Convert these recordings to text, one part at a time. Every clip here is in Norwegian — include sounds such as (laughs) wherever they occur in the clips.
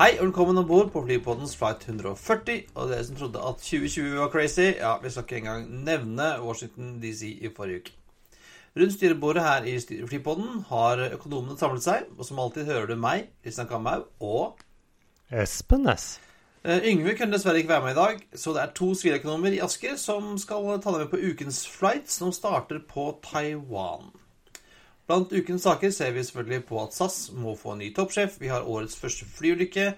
Hei og velkommen om bord på flypodens flight 140. Og dere som trodde at 2020 var crazy, ja, vi skal ikke engang nevne Washington DC i forrige uke. Rundt styrebordet her i flypodden har økonomene samlet seg, og som alltid hører du meg, Kristian Kamhaug, og Espen S. Eh, Yngve kunne dessverre ikke være med i dag, så det er to siviløkonomer i Asker som skal ta deg med på ukens flight, som starter på Taiwan. Blant ukens saker ser vi selvfølgelig på at SAS må få en ny toppsjef. Vi har årets første flyulykke.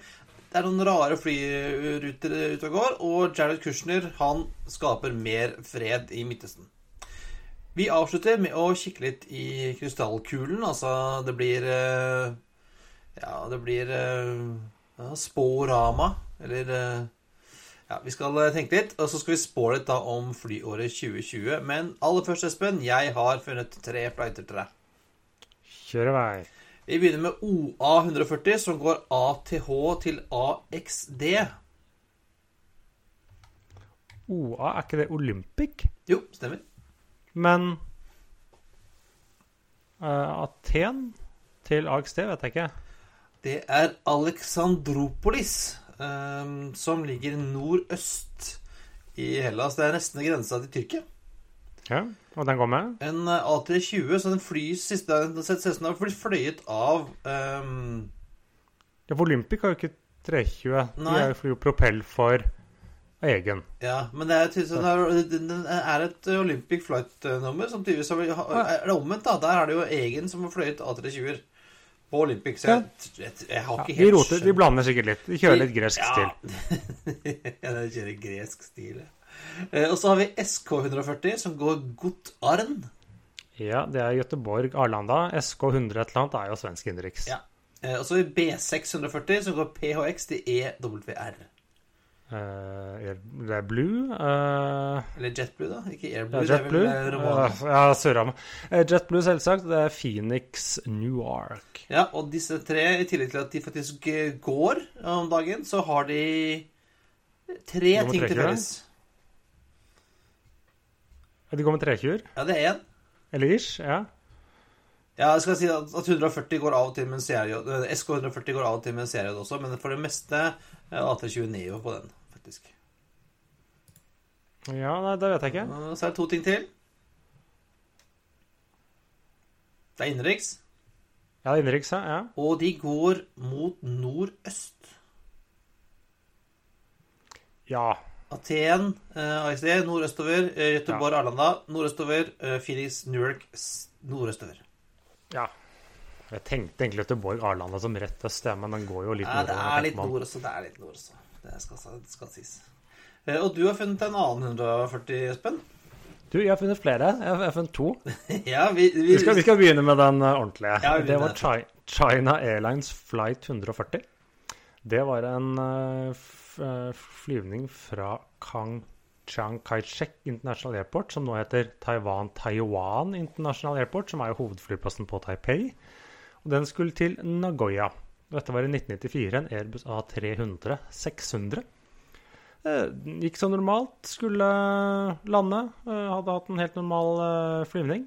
Det er noen rare flyruter ute og går, og Jared Kushner han skaper mer fred i Midtøsten. Vi avslutter med å kikke litt i krystallkulen. Altså, det blir eh, Ja, det blir eh, ja, Sporama, eller eh, ja, Vi skal tenke litt, og så skal vi spå litt da om flyåret 2020. Men aller først, Espen, jeg har funnet tre flighter til deg. Kjør i vei. Vi begynner med OA140, som går ATH til AXD. OA, er ikke det Olympic? Jo, stemmer. Men uh, Aten til AXD vet jeg ikke. Det er Alexandropolis, um, som ligger nordøst i Hellas. Det er nesten grensa til Tyrkia. Ja, Og den går med? En eh, A320, så den flys siste Den ser ut som den har fløyet av um... Ja, for Olympic har jo ikke 320. Nei. De flyr jo propell for egen. Ja, men det er, den er, et Olympic flight-nummer som tydeligvis har Er det omvendt, da? Der er det jo egen som har fløyet A320-er på Olympic. Så jeg, jeg, jeg har Ja, ikke de helt skjønt. de blander sikkert litt. De kjører litt gresk ja. stil. (laughs) ja, de kjører gresk stil. ja. Eh, Og så har vi SK140, som går Gottarn. Ja, det er Göteborg-Arlanda. SK 100 et eller annet er jo svensk innenriks. Ja. Eh, Og så har vi B640, som går PHX til EWR. Uh, det er Blue. uh, Eller JetBlue, da. Ikke Ja, Airblue. JetBlue. Vel eh, Uh, ja, surra meg. Eh, JetBlue, selvsagt. Det er Phoenix Newark. Ja, og disse tre, i tillegg til at de faktisk eh, går om dagen, så har de tre Nummer ting til felles. Ja, De går med trekjur. Ja, det er én. Eller ish. Ja. Ja, jeg skal si at at 140 går av og til med en CRJ. eh, SK140 går av og til med en CRJ også, men for det meste er A320 Neo på den, faktisk. ja, nei, det vet jeg ikke. Så er det to ting til. Det er innenriks, Ja, innenriks, ja. ja. og de går mot nordøst. Ja. Aten, eh, AXD, nordøstover. Eh, Göteborg, Arlanda, nordøstover. Eh, Phoenix, Newark, nordøstover. ja. Jeg tenkte egentlig Göteborg Arlanda som rett øst, ja, men den går jo litt Ja, det er litt nord også. Det er litt nord også. Det skal, skal sies. Eh, Og du har funnet en annen 140, Espen? Du, jeg har funnet flere. Jeg har, funnet to. (laughs) ja, vi, vi, Vi skal, vi skal begynne med den ordentlige. Ja, det var China Airlines Flight 140. Det var en eh, flyvning fra Kang Chiang Kai-shek International Airport, som nå heter Taiwan Taiwan International Airport, som er jo hovedflyplassen på Taipei. Og den skulle til Nagoya. Dette var i 1994, en Airbus A300 600. Eh, gikk som normalt, skulle lande. eh, hadde hatt en helt normal eh, flyvning.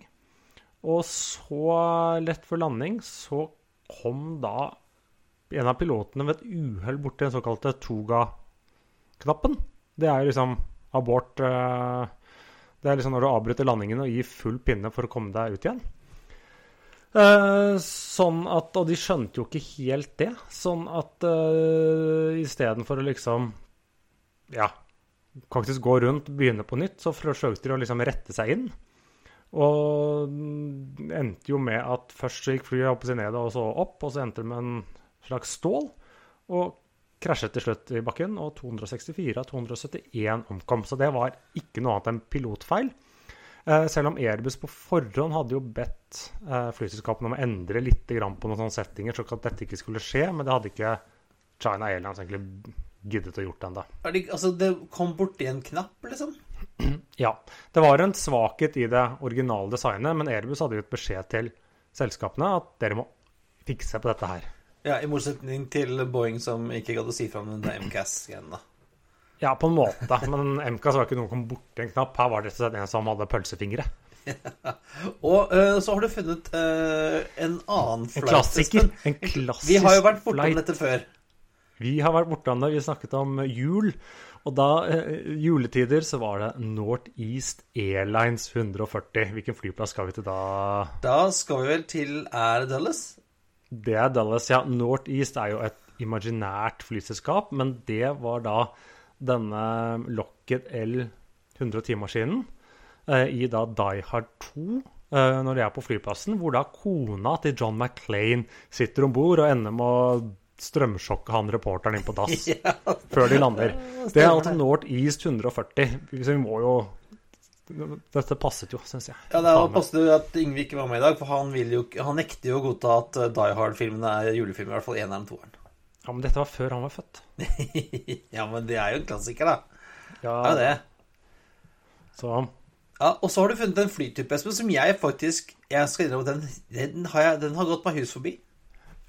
Og så lett før landing så kom da en av pilotene ved et uhell borti den såkalte toga-knappen. Det er jo liksom abort eh, Det er liksom når du avbryter landingen og gir full pinne for å komme deg ut igjen. Eh, sånn at Og de skjønte jo ikke helt det. Sånn at uh, istedenfor å liksom Ja, faktisk gå rundt, begynne på nytt, så forsøkte de å liksom rette seg inn. Og mm, endte jo med at først så gikk flyet opp og ned og så opp, og så endte det med en slags stål. Og krasjet til slutt i bakken, og 264 av 271 omkom. Så det var ikke noe annet enn pilotfeil. Eh, selv om Airbus på forhånd hadde jo bedt eh, flyselskapene om å endre litt på noen sånne settinger, så at dette ikke skulle skje, men det hadde ikke China Airlines egentlig giddet å gjort ennå. Det, altså, det kom borti en knapp, liksom? (clears throat) Ja. Det var en svakhet i det originale designet, men Airbus hadde gitt beskjed til selskapene at dere må fikse på dette her. Ja, I motsetning til Boeing, som ikke gadd å si fra om den MCAS-genen. Ja, på en måte, men MCAS var ikke noen som kom borti en knapp. Her var det rett og slett en som hadde pølsefingre. (laughs) Og uh, så har du funnet uh, en annen flight. En klassiker. En klassisk Vi har jo vært bortom om dette før. Vi har vært borte om det. Vi snakket om jul. Og da, uh, juletider, så var det Northeast Airlines 140. Hvilken flyplass skal vi til da? Da skal vi vel til Er det Dulles? Det er Dallas, ja. Northeast er jo et imaginært flyselskap, men det var da denne Lockheed L110-maskinen eh, i da Die Hard 2 eh, når de er på flyplassen, hvor da kona til John McClain sitter om bord og ender med å strømsjokke han reporteren inn på dass (laughs) Ja, før de lander. Det er altså Northeast 140. Så vi må jo Dette passet jo, syns jeg. ja det passet jo at Yngve ikke var med i dag, for han, jo, han nekter jo å godta at eh, Die Hard-filmene er julefilmer, i hvert fall eneren og toeren. Ja, Men dette var før han var født. (laughs) ja, men det er jo en klassiker, da. Ja, Det er det. Så Ja, Og så har du funnet en flytype, Espen, som jeg faktisk Jeg skal innrømme den, den, har jeg, den har gått meg hus forbi.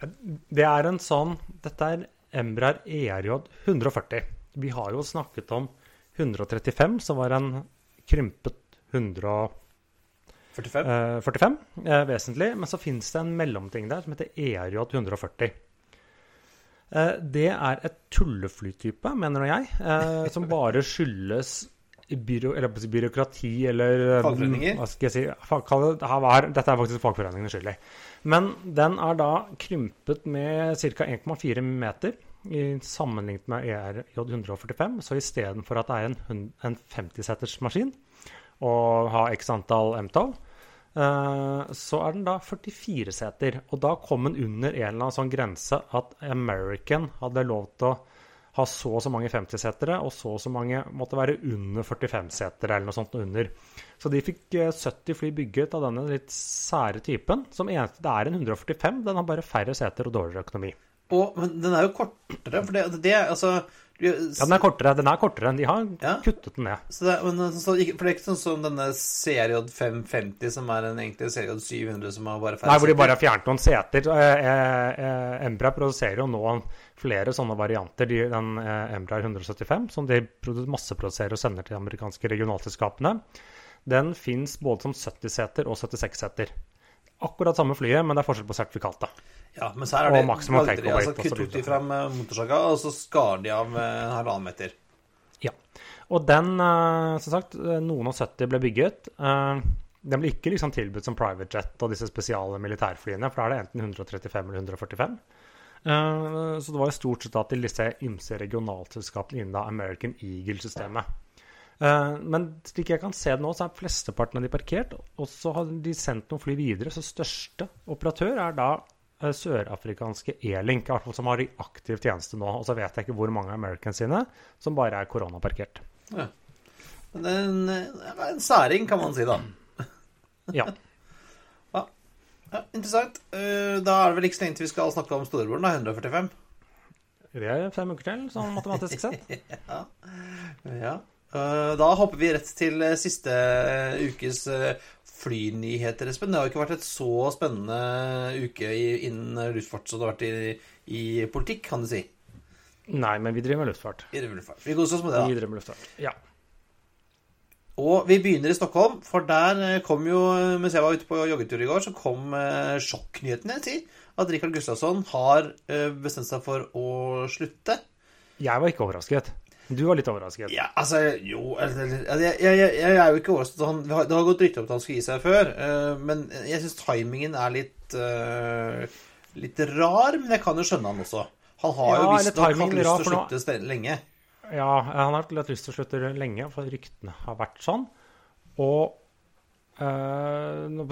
Det er en sånn Dette er Embraer ERJ 140. Vi har jo snakket om 135, som var en krympet 145 45. eh, vesentlig. Men så fins det en mellomting der som heter ERJ 140. Eh, det er et tulleflytype, mener jeg, eh, som bare skyldes byrå, eller byråkrati eller eh, Fagforeninger? Hva skal jeg si? Fag, her dette er faktisk fagforeningene skyld i. Men den er da krympet med ca. 1,4 meter sammenlignet med ERJ 145. Så istedenfor at det er en, en 50-seters maskin og har x antall MTOW, eh, så er den da 44 seter. Og da kom den under en eller annen sånn grense at American hadde lov til å ha så og så mange 50-setere, og så og så mange måtte være under 45-setere, eller noe sånt under. Så de fikk eh, 70 fly bygget av denne litt sære typen. Som eneste, det er en 145, den har bare færre seter og dårligere økonomi. Og, men den er jo kortere, for det, det altså Ja, den er kortere, den er kortere enn de har Ja. kuttet den ned. Så det, men, så, for det er ikke sånn som denne CRJ 550, som er en egentlig CRJ 700, som har bare færre Nei, hvor de bare har fjernet noen seter. Eh, eh, eh, Embra produserer jo nå flere sånne varianter. De, den eh, Embra 175, som de produ- masseproduserer og sender til de amerikanske regionalselskapene, den fins både som 70-seter og 76-seter. Akkurat samme flyet, men det er forskjell på sertifikatet. Ja, men så her er det maximum takeaway altså, frem fram eh, motorsaga, og så skar de av eh, en halvannen meter. Ja. Og den, eh, som sagt, eh, noen og 70 ble bygget. Den ble ikke liksom tilbudt som private jet og disse spesiale militærflyene, for da er det enten 135 eller 145. Eh, Så det var jo stort sett da til disse ymse regionalselskapene innen American Eagle-systemet. Men slik jeg kan se det nå, så er flesteparten av de parkert, og så har de sendt noen fly videre. Så største operatør er da sørafrikanske E-Link, som har i aktiv tjeneste nå. Og så vet jeg ikke hvor mange Americans sine som bare er koronaparkert. Ja. Men en, eh, en særing, kan man si, da. (laughs) Ja. Ja, interessant. Eh, Da er det vel ikke så lenge til vi skal snakke om storebroren, da. 145. Det er fem uker til, sånn matematisk sett. (laughs) Ja. ja. Da hopper vi rett til eh, siste eh, ukes eh, flynyheter, Espen. Det har jo ikke vært et så spennende uke innen luftfart som det har vært i, i politikk, kan du si. Nei, men vi driver med luftfart. I luftfart. Vi koser oss med det, da. Vi driver med luftfart. Ja. Og vi begynner i Stockholm, for der eh, kom jo Mens jeg var ute på joggetur i går, så kom eh, sjokknyheten, jeg sier. At Rikard Gustavsson har eh, bestemt seg for å slutte. Jeg var ikke overrasket. Du var litt overrasket. Ja, altså Jo jeg, jeg, jeg, jeg er jo ikke overrasket. Han, det har- gått rykter om at han skulle gi seg før. eh, men jeg syns timingen er litt eh, Litt rar. Men jeg kan jo skjønne han også. Han har Ja, jo visst visstnok hatt lyst til å slutte lenge. Ja, han har hatt lyst til å slutte lenge, for ryktene har vært sånn. Og Uh, nå,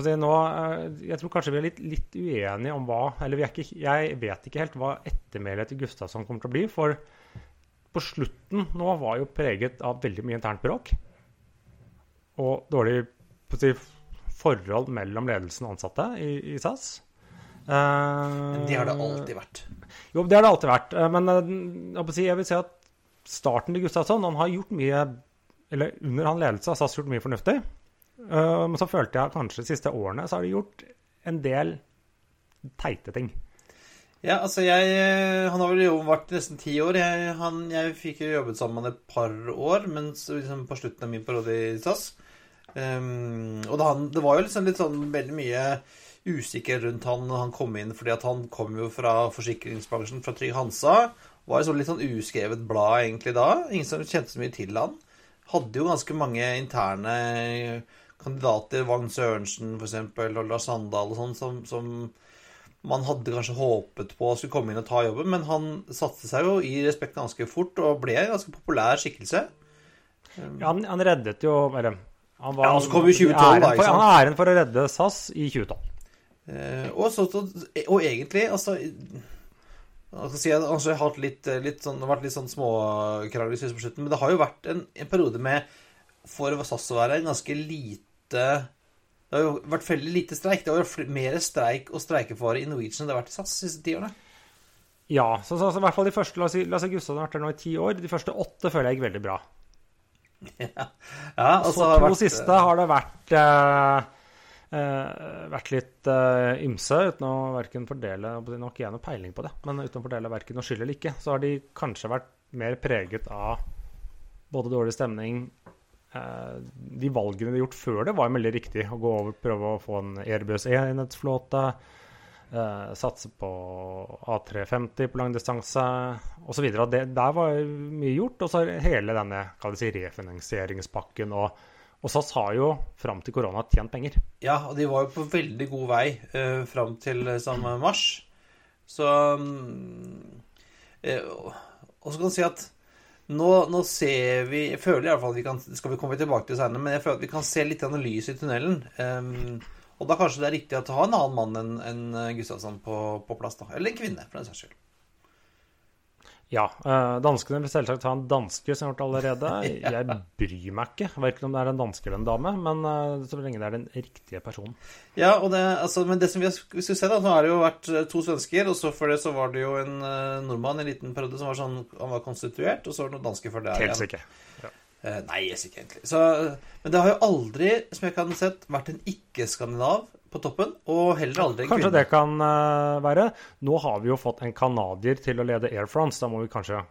Jeg tror kanskje vi er litt, litt uenige om hva Eller vi er ikke, jeg vet ikke helt hva ettermælet til Gustavsson kommer til å bli. For på slutten nå var jo preget av veldig mye internt bråk. Og dårlig si, forhold mellom ledelsen og ansatte i, i SAS. Men det har det alltid vært. Jo, det har det alltid vært. Eh, Men eh, jeg vil si- at starten til Gustavsson Han har gjort mye Eller under han ledelse har SAS gjort mye fornuftig. Eh, Men så følte jeg kanskje de siste årene så har de gjort en del teite ting. Ja, altså jeg Han har vel vært nesten ti år. Jeg, han, jeg fikk jo jobbet sammen med han et par år, mens liksom på slutten av min periode i SAS. Um, og det, han, det var jo liksom litt sånn veldig mye usikker rundt han når han kom inn, fordi at han kom jo fra forsikringsbransjen, fra Trygg Hansa. Var jo sånn litt sånn uskrevet blad egentlig da. Ingen som kjente så mye til han. Hadde jo ganske mange interne kandidater, Vagn Sørensen f.eks., og Lars Sandal og sånn, som, som man hadde kanskje håpet på skulle komme inn og ta jobben, men han satte seg jo i respekt ganske fort og ble en ganske populær skikkelse. Ja, han, han reddet jo eller, han var, Ja, og så kom jo 2012 da, æren for, sant? Han har æren for å redde SAS i 2012. Eh, og, så, og egentlig, altså jeg si at altså, har hatt litt, litt sånn, har vært litt sånn småkrangler på slutten, men det har jo vært en, en periode med For SAS å være en ganske lite Det har jo vært veldig lite streik. Det har vært mer streik og streikefare i Norwegian enn det har vært i SAS de siste ti årene. Ja, så, så, så i hvert fall de første La oss si Gustavsen har vært der nå i ti år. De første åtte føler jeg gikk veldig bra. (laughs) Ja, og Så har to vært, siste har det vært eh, eh, vært litt eh, ymse, uten å verken fordele har ikke jeg noe peiling på det, men uten å fordele verken noe skyld eller ikke, så har de kanskje vært mer preget av både dårlig stemning De valgene de har gjort før det, var jo veldig riktig. Å gå over, prøve å få en Airbus E-enhetsflåte. Uh, satse på A350 på lang distanse osv. Der var mye gjort. Og så hele denne si, refinansieringspakken. Og, og SAS har jo fram til korona tjent penger. Ja, og de var jo på veldig god vei uh, fram til samme mars. Så um, uh, Og så kan du si at nå, nå ser vi Jeg føler i hvert fall at vi kan skal vi komme tilbake til senere, men jeg føler at vi kan se litt lys i tunnelen. Um, og da kanskje det er riktig å ha en annen mann enn en Gustavsson på, på plass. da Eller en kvinne, for den saks skyld. Ja. eh, danskene vil selvsagt ha en danske som har gjort det allerede. (laughs) Jeg bryr meg ikke verken om det er en danske eller en dame, men eh, så lenge det er den riktige personen. Ja, og det, altså, men det som vi, skulle se, da, så har det jo vært eh, to svensker, og så før det så var det jo en nordmann i en liten periode som var sånn Han var konstituert, og så var det noen dansker før det Helt igjen. sikker. Ja. Nei, jeg er ikke egentlig. Så, men det har jo aldri, som jeg kan ha sett, vært en ikke-skandinav på toppen, og heller aldri en Kanskje kvinne. det kan eh, være. Nå har vi jo fått en canadier til å lede Air France. Da må vi kanskje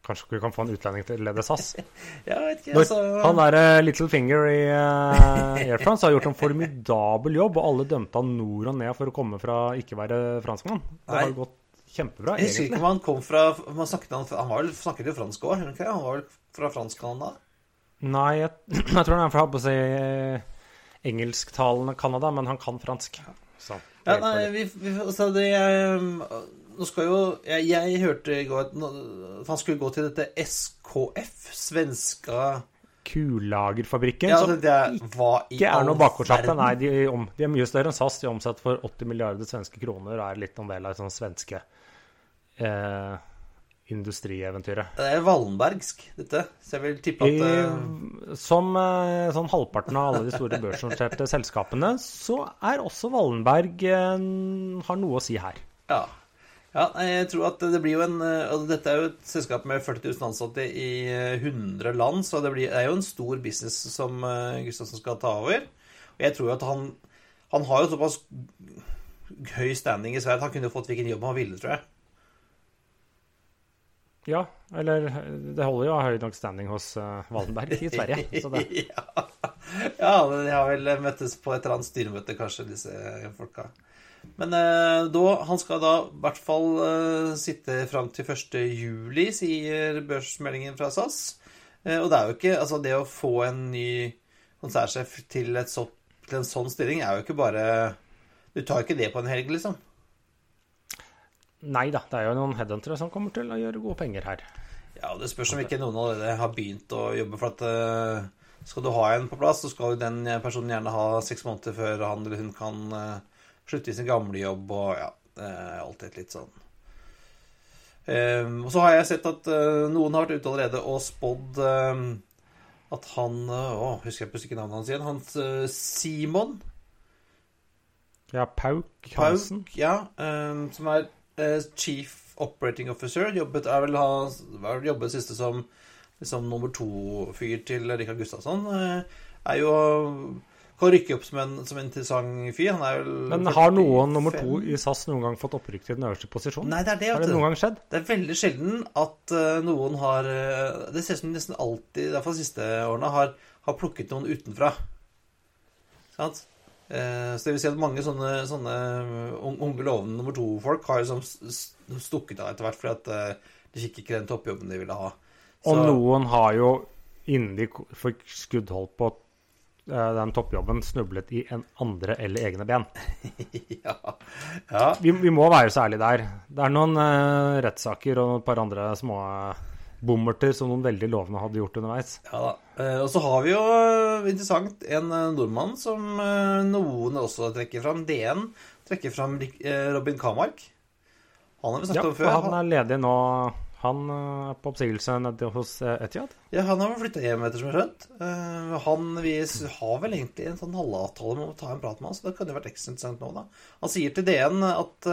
Kanskje vi kan få en utlending til å lede SAS. (laughs) Jeg vet ikke, Når, altså, han der eh, Little Finger i uh, Air France har gjort en formidabel jobb, og alle dømte han nord og ned for å komme fra ikke være franskmann. Det har gått kjempebra, Jeg husker ikke egentlig. om han kom fra man snakket, Han, han var snakket jo fransk òg, han? Han var vel fra fransk-Canada? Nei, jeg, (clears throat) jeg tror han er fra på å si, engelsktalende Canada, men han kan fransk. Så, Ja, nei, vi, vi, altså det um, Nå skal jo Jeg, jeg hørte i går at han skulle gå til dette SKF, svenska Kullagerfabrikken, Ja, det, det var ikke er noe all Nei, de, om, de er mye større enn SAS. De er omsatt for 80 milliarder svenske kroner og er litt en del av det sånn svenske eh, industrieventyret. Det er Wallenbergsk, dette. Så jeg vil tippe at eh, I, som eh, sånn halvparten av alle de store børsnoterte selskapene, så er også Wallenberg eh, har noe å si her. Ja. ja. Jeg tror at det blir jo en eh, altså Dette er jo et selskap med 40 000 ansatte i eh, 100 land, så det, blir, det er jo en stor business som eh, Gustavsen skal ta over. Og jeg tror jo at han Han har jo såpass høy standing i Sverige at han kunne fått hvilken jobb han ville, tror jeg. Ja, eller det holder jo høy nok standing hos uh, Wallenberg i Sverige. (laughs) Ja. ja, de har vel møttes på et eller annet styremøte, kanskje, disse folka. Men eh, da, han skal da i hvert fall eh, sitte fram til 1. juli, sier børsmeldingen fra SAS. Eh, og det er jo ikke Altså, det å få en ny konsernsjef til, til en sånn stilling er jo ikke bare Du tar ikke det på en helg, liksom. Nei da, det er jo noen headhuntere som kommer til å gjøre gode penger her. Ja, det spørs om ikke noen allerede har begynt å jobbe. For at eh, skal du ha en på plass, så skal jo den personen gjerne ha seks måneder før han eller hun kan eh, slutte i sin gamle jobb og ja, alltid litt sånn. Eh, og så har jeg sett at noen har vært ute allerede og spådd at han Å, husker jeg plutselig ikke navnet hans igjen. Hans Simon Ja, Pauk Hansen. Pauk, ja, som er Chief Operating Officer. Jobbet, er vel, har jobbet siste som liksom, nummer to-fyr til Rikard Gustavsson. Eh, er jo Kan rykke opp som en, som en interessant fyr. Han er vel Men har noen nummer to i SAS noen gang fått opprykk til den øverste posisjonen? Nei, det er det, Har det noen gang skjedd? Det er veldig sjelden at eh, noen har eh, Det ser ut som de nesten alltid, i hvert fall de siste årene, har, har plukket noen utenfra. Sant? Eh, så det vil si at mange sånne, sånne unge, lovende nummer to-folk har liksom stukket av etter hvert fordi at eh, de fikk ikke den toppjobben de ville ha. Og noen har jo innen de fikk skuddhold på eh, den toppjobben, snublet i en andre eller egne ben. (laughs) ja. ja. Vi, vi må være så ærlige der. Det er noen uh, rettssaker og et par andre små eh, bommerter som noen veldig lovende hadde gjort underveis. Ja da. Eh, og så har vi jo eh, interessant en eh, nordmann som noen også trekker fram. DN trekker fram Robin Kamark. Han har vi Ja, snakket om før. Ja, han er ledig nå. Han er på oppsigelse nede hos Etiad? Ja, han har flytta hjem, etter som jeg har skjønt. Han vi har vel egentlig en sånn halvavtale med å ta en prat med han, så det kunne vært ekstra interessant nå, da. Han sier til DN at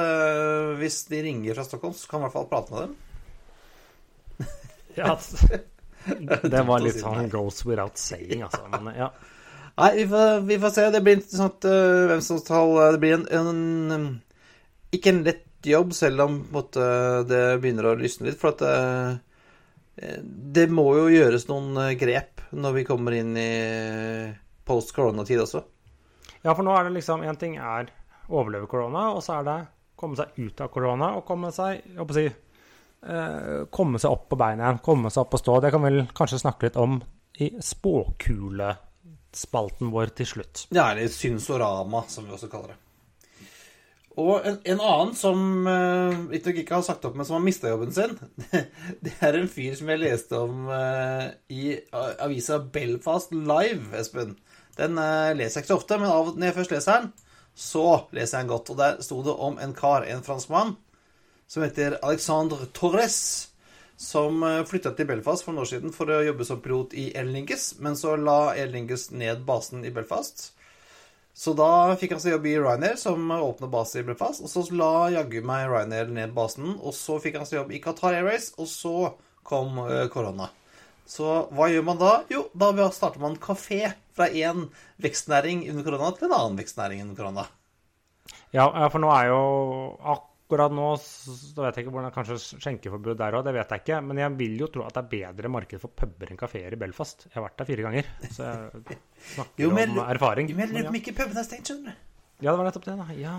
hvis de ringer fra Stockholm, så kan han i hvert fall prate med dem. (laughs) Ja, det var litt sånn goes without saying, altså. Men ja. Nei, vi får, vi får se. Det blir interessant uh, hvem som skal Det blir en, en um, Ikke en lett jobb, selv om måte, det begynner å lysne litt. For at eh, det må jo gjøres noen eh, grep når vi kommer inn i post koronatid også. Ja, for nå er det liksom Én ting er overleve korona, og så er det komme seg ut av korona og komme seg jeg håper å si, eh, komme seg opp på beina igjen. Komme seg opp og stå. Det kan vel kanskje snakke litt om i spåkulespalten vår til slutt. Ja, eller synsorama, som vi også kaller det. Og en, en annen som uh, ikke har sagt opp, men som har mista jobben sin, (laughs) det er en fyr som jeg leste om eh, i uh, avisa Belfast Live, Espen. Den eh, leser jeg ikke så ofte, men av, når jeg først leser den, så leser jeg den godt. Og der sto det om en kar, en franskmann, som heter Alexandre Torres, som uh, flytta til Belfast for noen år siden for å jobbe som pilot i Air Lingus, men så la Air Lingus ned basen i Belfast. Så da fikk han seg jobb i Ryanair, som åpna base i Belfast. Og så la jaggu meg Ryanair ned basen, og så fikk han seg jobb i Qatar Airways, og så kom eh, korona. Så hva gjør man da? Jo, da starter man kafé fra én vekstnæring under korona til en annen vekstnæring under korona. Ja, for nå er jo Akkurat nå så vet jeg ikke hvordan kanskje skjenkeforbud der òg, det vet jeg ikke. Men jeg vil jo tro at det er bedre marked for puber enn kafeer i Belfast. Jeg har vært der fire ganger, så jeg snakker Jo, men- om erfaring. Jo, men lurer på om ikke pubene er stengt, skjønner du. ja, det var nettopp det, da. Ja.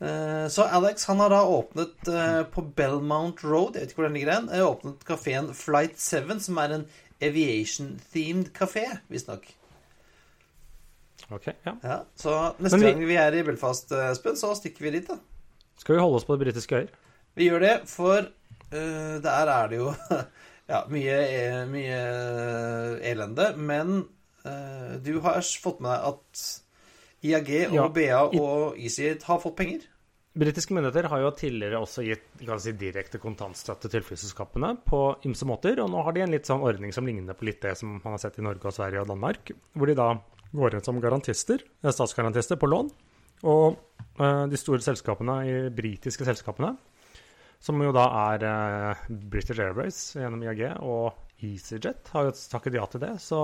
Uh, Så Alex han har da åpnet uh, på Belmont Road, jeg vet ikke hvor den ligger hen, eh, åpnet kafeen Flight 7, som er en aviation-themed kafé, visstnok. Ok, ja. Ja, så neste vi- gang vi er i Belfast, Espen, så stikker vi dit, da. Skal vi holde oss på det britiske øyer? Vi gjør det, for uh, der er det jo (laughs) ja, mye, eh, mye elende. Men uh, du har fått med deg at IAG og Ja, BA og EasyAid har fått penger? Britiske myndigheter har jo tidligere også gitt si, direkte kontantstøtte til flyselskapene på ymse måter, og nå har de en litt sånn ordning som ligner på litt det som man har sett i Norge og Sverige og Danmark, hvor de da går inn som garantister, eh, statsgarantister på lån. Og uh, de store selskapene, de britiske selskapene, som jo da er uh, British Airways gjennom IAG og EasyJet, har jo takket ja til det. Så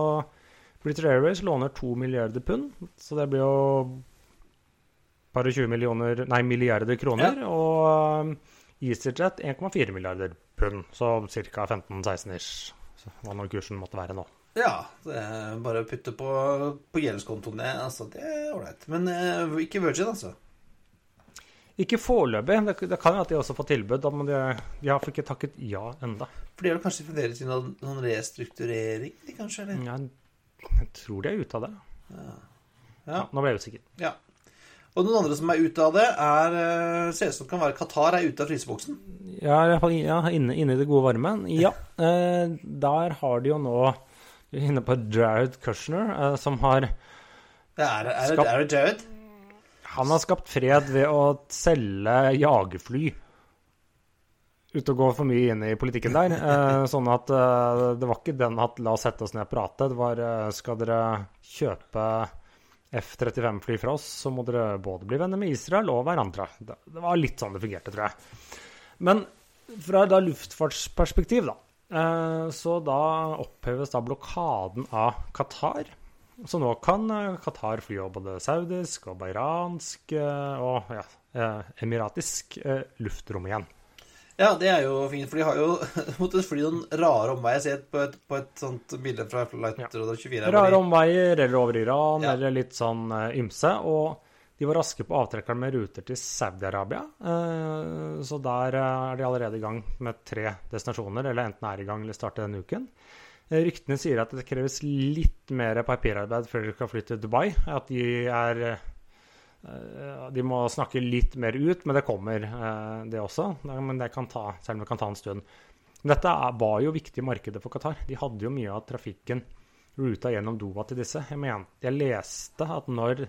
British Airways låner to milliarder pund, så det blir jo bare 20 millioner, nei, milliarder kroner. Og um, EasyJet 1,4 milliarder pund, så ca. 15-16 ish. Hva nå kursen måtte være nå. Ja, det bare å putte på, på gjeldskontoen. det, Altså, det er ålreit. Men eh, ikke Virgin, altså. Ikke foreløpig. Det, det kan jo at de også får tilbud, men de, de har ikke takket ja enda. For de har kanskje fundert i noen noen restrukturering, de kanskje? eller? Jeg, jeg tror de er ute av det. Ja. Nå ble jeg usikker. ja. Og noen andre som er ute av det, er eh, ser ut som det kan være Qatar er ute av fryseboksen. Ja, i hvert fall ja, inne, inne i det gode varme. Ja, eh, der har de jo nå de er inne på Jared Kushner, eh, som har Ja, er, det- er, er Jared? Han har skapt fred ved å selge jagerfly Ute og gå for mye inn i politikken der. (laughs) Eh, sånn at eh, det var ikke den at la oss sette oss ned og prate. Det var eh, skal dere kjøpe F-35-fly fra oss, så må dere både bli venner med Israel og hverandre. Det, det var litt sånn det fungerte, tror jeg. Men fra da luftfartsperspektiv, da, så da oppheves da blokaden av Qatar. Så nå kan eh, Qatar fly over både saudisk og bayransk eh, og ja, eh, emiratisk eh, luftrom igjen. Ja, det er jo fint, for de har jo (laughs) måttet fly noen rare omveier. Jeg ser på et, på et sånt bilde fra Flight Ja. 24. her, Rare omveier, eller over Iran, Ja. eller litt sånn eh, ymse. Og de var raske på avtrekkeren med ruter til Saudi-Arabia. Eh, så der eh, er de allerede i gang med tre destinasjoner, eller enten er i gang eller starter denne uken. Eh, ryktene sier at det kreves litt mer papirarbeid før de kan flytte til Dubai. At de er De må snakke litt mer ut, men det kommer, det også. Men det kan ta, selv om det kan ta en stund. Dette var jo viktig markedet for Qatar. De hadde jo mye av trafikken ruta gjennom Doha til disse. Jeg, mente, jeg leste at når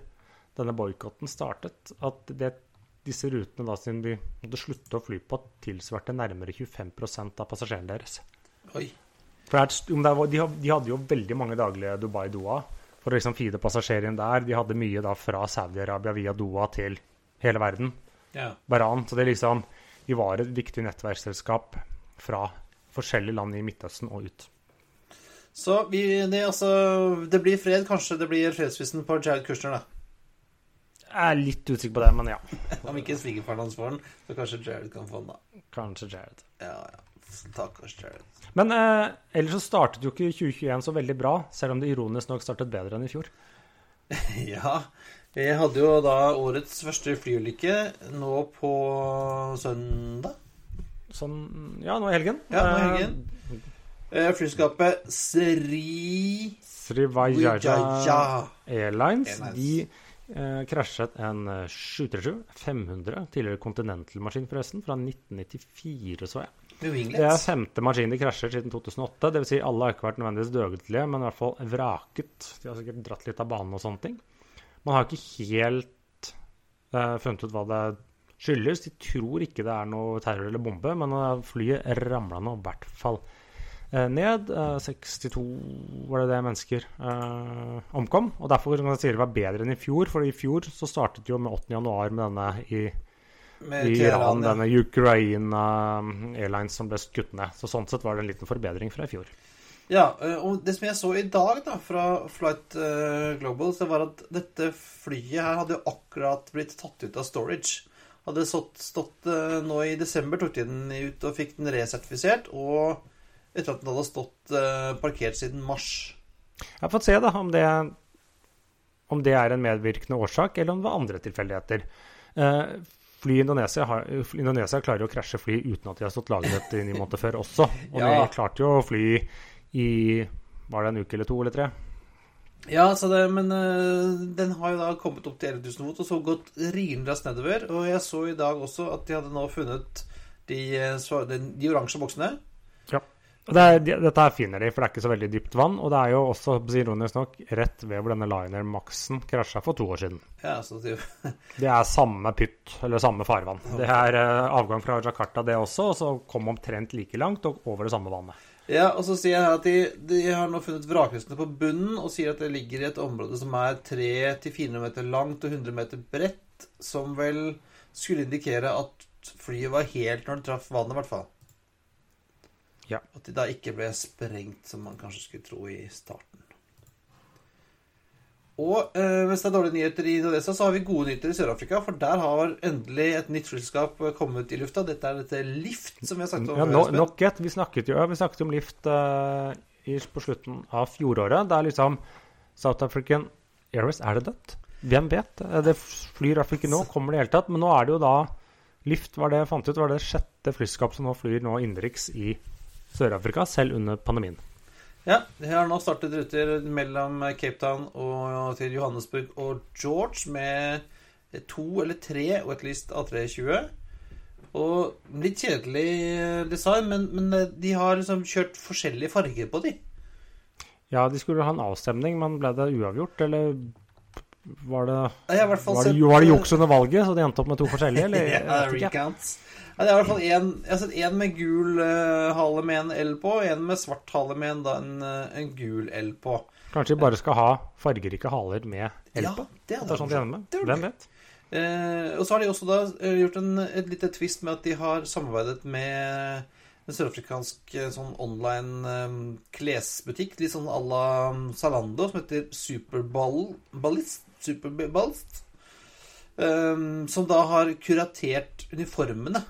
denne boikotten startet, at det, disse rutene, da, siden de måtte slutte å fly på, tilsvarte nærmere 25 av passasjerene deres. Oi. For de, de hadde jo veldig mange daglige Dubai-Doha for å liksom feede passasjerer inn der. De hadde mye da fra Saudi-Arabia via Doha til hele verden. Ja. Baran. Så det liksom De var et viktig nettverksselskap fra forskjellige land i Midtøsten og ut. Så vi, det, altså, det blir fred. Kanskje det blir fredsvisen på Jared Kushner, da. Jeg er litt usikker på det, men ja. (laughs) Om ikke svigerfaren hans får den, så kanskje Jared kan få den, da. Kanskje Jared. Ja, ja. Stakkars Jared. Men eh, ellers så startet jo ikke 2021 så veldig bra, selv om det ironisk nok startet bedre enn i fjor. (laughs) Ja. Vi hadde jo da årets første flyulykke nå på søndag. Sånn Ja, nå i helgen. Ja, nå i helgen. Eh, Eh, Flyskapet Sri Srivajaja Airlines, Airlines. de eh, krasjet en eh, 737 500, tidligere Continental-maskin forresten, fra 1994, så jeg. Det er femte maskin de krasjer siden 2008. Dvs. Si alle har ikke vært nødvendigvis dødelige, men i hvert fall vraket. De har sikkert dratt litt av banen og sånne ting. Man har ikke helt eh, funnet ut hva det skyldes. De tror ikke det er noe terror eller bombe, men eh, flyet ramla nå i hvert fall eh, ned. Eh, 62 var det det mennesker eh, omkom. Og derfor kan jeg si det var bedre enn i fjor, for i fjor så startet jo med 8. januar med denne i Med Iran, ja. denne Ukraine um, Airlines som ble skutt ned. Så sånn sett var det en liten forbedring fra i fjor. Ja, eh, og det som jeg så i dag da, fra Flight eh, Global, så var at dette flyet her hadde jo akkurat blitt tatt ut av storage. Hadde stått, stått eh, nå i desember, tok de den ut og fikk den resertifisert. Og etter at den hadde stått eh, parkert siden mars. Jeg har fått se da om det, om det er en medvirkende årsak, eller om det var andre tilfeldigheter. Eh, fly i Indonesia, har, Indonesia klarer jo å krasje fly uten at de har stått lagret i ni måneder før også. Og Ja. de klarte jo å fly i Var det en uke eller to eller tre? Ja, så det, men eh, den har jo da kommet opp til 11 000 fot og så gått rimelig raskt nedover. Og jeg så i dag også at de hadde nå funnet de, de oransje boksene. Og Det er, dette her finner de, for det er ikke så veldig dypt vann. Og det er jo også, ironisk nok, rett ved hvor denne Liner Maxen krasja for to år siden. Ja, så det, (laughs) Det er samme pytt, eller samme farvann. Det er eh, avgang fra Jakarta, det også, og så kom omtrent like langt og over det samme vannet. Ja, og så sier jeg her at de, de har nå funnet vrakrestene på bunnen, og sier at det ligger i et område som er 300-400 meter langt og 100 meter bredt, som vel skulle indikere at flyet var helt når det traff vannet, i hvert fall. Ja. At de da ikke ble sprengt, som man kanskje skulle tro i starten. Og eh, hvis det er dårlige nyheter i Indonesia, så har vi gode nyheter i Sør-Afrika. For der har endelig et nytt flyselskap kommet i lufta. Dette er dette Lift, som vi har sagt om Ja, no, nok et. Vi snakket jo vi snakket om Lift eh, i, på slutten av fjoråret. Det er liksom South African Airways, er det dødt? Hvem vet? Eh, Det flyr i hvert fall ikke nå, kommer det i hele tatt. Men nå er det jo da Lift var det jeg fant ut, var det sjette flyskap som nå flyr nå innenriks i Sør-Afrika, selv under pandemien. Ja, det har nå startet ruter mellom Cape Town og til Johannesburg og George med to eller tre og et list A320. Og litt kjedelig design, men, men de har liksom kjørt forskjellige farger på de. Ja, de skulle ha en avstemning, men ble det uavgjort, eller var det Jeg har i hvert fall var det, sett- var det juks under valget, så de endte opp med to forskjellige, eller? (laughs) ja, Jeg vet ikke. Ja, det er i hvert fall en, Jeg har sett én med gul uh, hale med en L på, og en med svart hale med en, da, en, eh, en gul L på. Kanskje vi bare skal ha fargerike haler med L Ja, på? det er, det er sånn de ender med? Det var Hvem vet? Uh, og så har de også da gjort en, et lite twist med at de har samarbeidet med en sørafrikansk sånn online um, klesbutikk, litt sånn à la Zalando, som heter Superball Ballist. Superballist. um, som da har kuratert uniformene.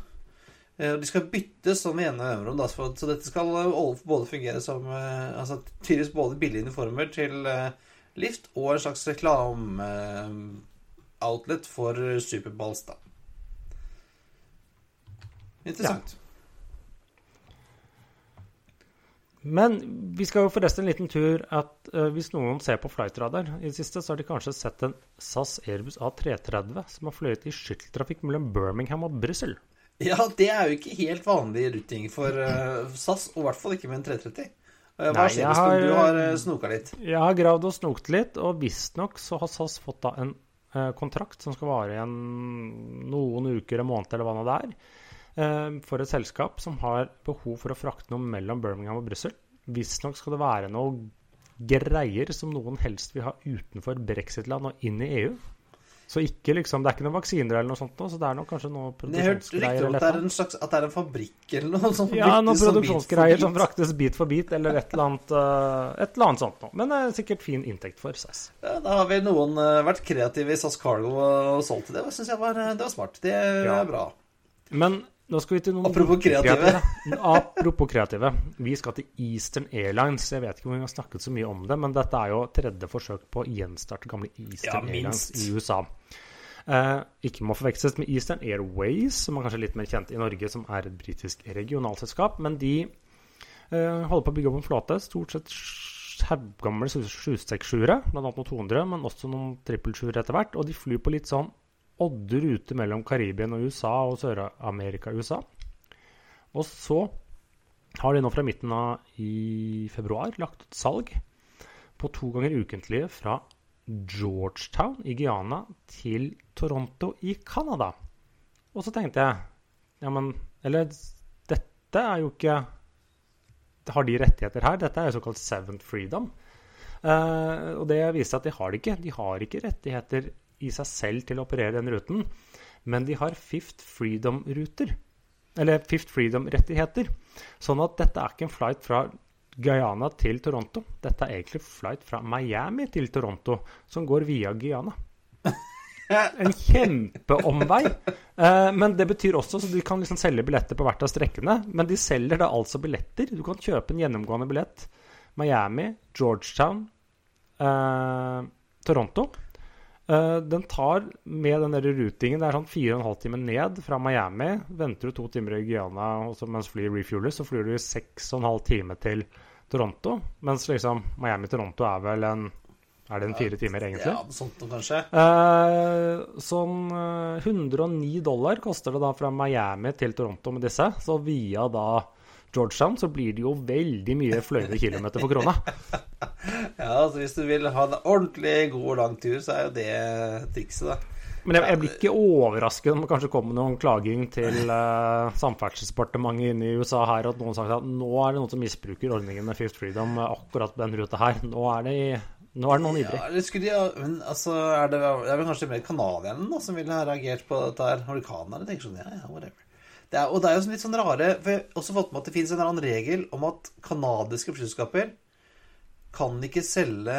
Eh, de skal byttes sånn med ene mellomrom, så dette skal eh, både fungere som eh, Altså tydeligvis både billige uniformer til Lift og en slags reklameoutlet for Superballs, da. Interessant. Men vi skal jo forresten en liten tur at uh, hvis noen ser på Flightradar i det siste, så har de kanskje sett en SAS Airbus A330 som har fløyet i skytteltrafikk mellom Birmingham og Brussel. Ja. det er jo ikke helt vanlig ruting for uh, SAS, og i hvert fall ikke med en 330. Eh, hva skjer hvis har- du har uh, snoka litt? Jeg har gravd og snokt litt, og visstnok så har SAS fått da en eh, kontrakt som skal vare i noen uker, en måned eller hva nå det er, eh, for et selskap som har behov for å frakte noe mellom Birmingham og Brussel. Visstnok skal det være noe greier som noen helst vil ha utenfor brexit-land og inn i EU. Så ikke liksom, det er ikke noen vaksiner eller noe sånt, nå, så det er nok kanskje noe Jeg produksjonsgreier rykter om eller at det et er en slags At det er en fabrikk eller noe sånt? ja, noen produksjonsgreier som fraktes bit for bit, eller et eller annet, eh, et eller annet sånt noe. Men det er sikkert fin inntekt for SAS. Ja, da har vi noen eh, vært kreative i SAS Cargo og solgt til det. Syns jeg var, eh, det var smart. Det Ja. er bra. Men nå skal vi til noen Apropos kreative. Apropos kreative. Vi skal til Eastern Airlines. Jeg vet ikke om vi har snakket så mye om det, men dette er jo tredje forsøk på å gjenstarte gamle Eastern Ja, Airlines i USA. Eh, ikke må forveksles med Eastern Airways, som er kanskje litt mer kjent i Norge, som er et britisk regionalselskap. Men de eh, holder på å bygge opp en flåte. Stort sett haugamle 767-ere, bl.a. noen 200, men også noen 777 etter hvert. Og de flyr på litt sånn odde ruter mellom Karibien og USA og Sør-Amerika og USA. Og så har de nå fra midten av i februar lagt ut salg på to ganger ukentlige fra Georgetown i Guyana til Toronto i Canada. Og så tenkte jeg Ja, men Eller dette er jo ikke Har de rettigheter her? Dette er jo såkalt seventh freedom. Uh, og det viser at de har det ikke. De har ikke rettigheter i seg selv til å operere den ruten, men de har fifth freedom-ruter. Eller fifth freedom-rettigheter. Sånn at dette er ikke en flight fra Guyana til Toronto. Dette er egentlig flight fra Miami til Toronto, som går via Guyana. (laughs) En kjempeomvei. Eh, men det betyr også så de kan liksom selge billetter på hvert av strekkene. Men de selger da altså billetter. Du kan kjøpe en gjennomgående billett. Miami, Georgetown, eh, Toronto. Eh, den tar med den der rutingen Det er sånn fire og en halv time ned fra Miami. Venter du to timer i Guyana og så mens flyet refueler, så flyr du i seks og en halv time til Toronto. Mens liksom Miami-Toronto er vel en Er det en fire timer, egentlig? Ja, sånt noe, kanskje. Eh, sånn eh, 109 dollar koster det da fra Miami til Toronto med disse. Så via da Georgetown så blir det jo veldig mye fløyde kilometer for krona. (laughs) Ja, altså Hvis du vil ha en ordentlig god og lang tur, så er jo det trikset, da. Men jeg, jeg blir ikke overrasket om det kanskje kommer noen klaging til uh, (laughs) Samferdselsdepartementet inne i USA her, at noen har sagt at nå er det noen som misbruker ordningen med Fifth Freedom eh, akkurat på den ruta her. Nå er det, nå er det noen ivrige. Ja, eller skulle de Men altså, er det, er vel kanskje mer canadierne som ville ha reagert på dette her? Amerikanerne tenker sånn Ja, ja, whatever. Det er, og det er jo litt sånn rare For jeg har også fått med at det finnes en eller annen regel om at canadiske flyselskaper kan ikke selge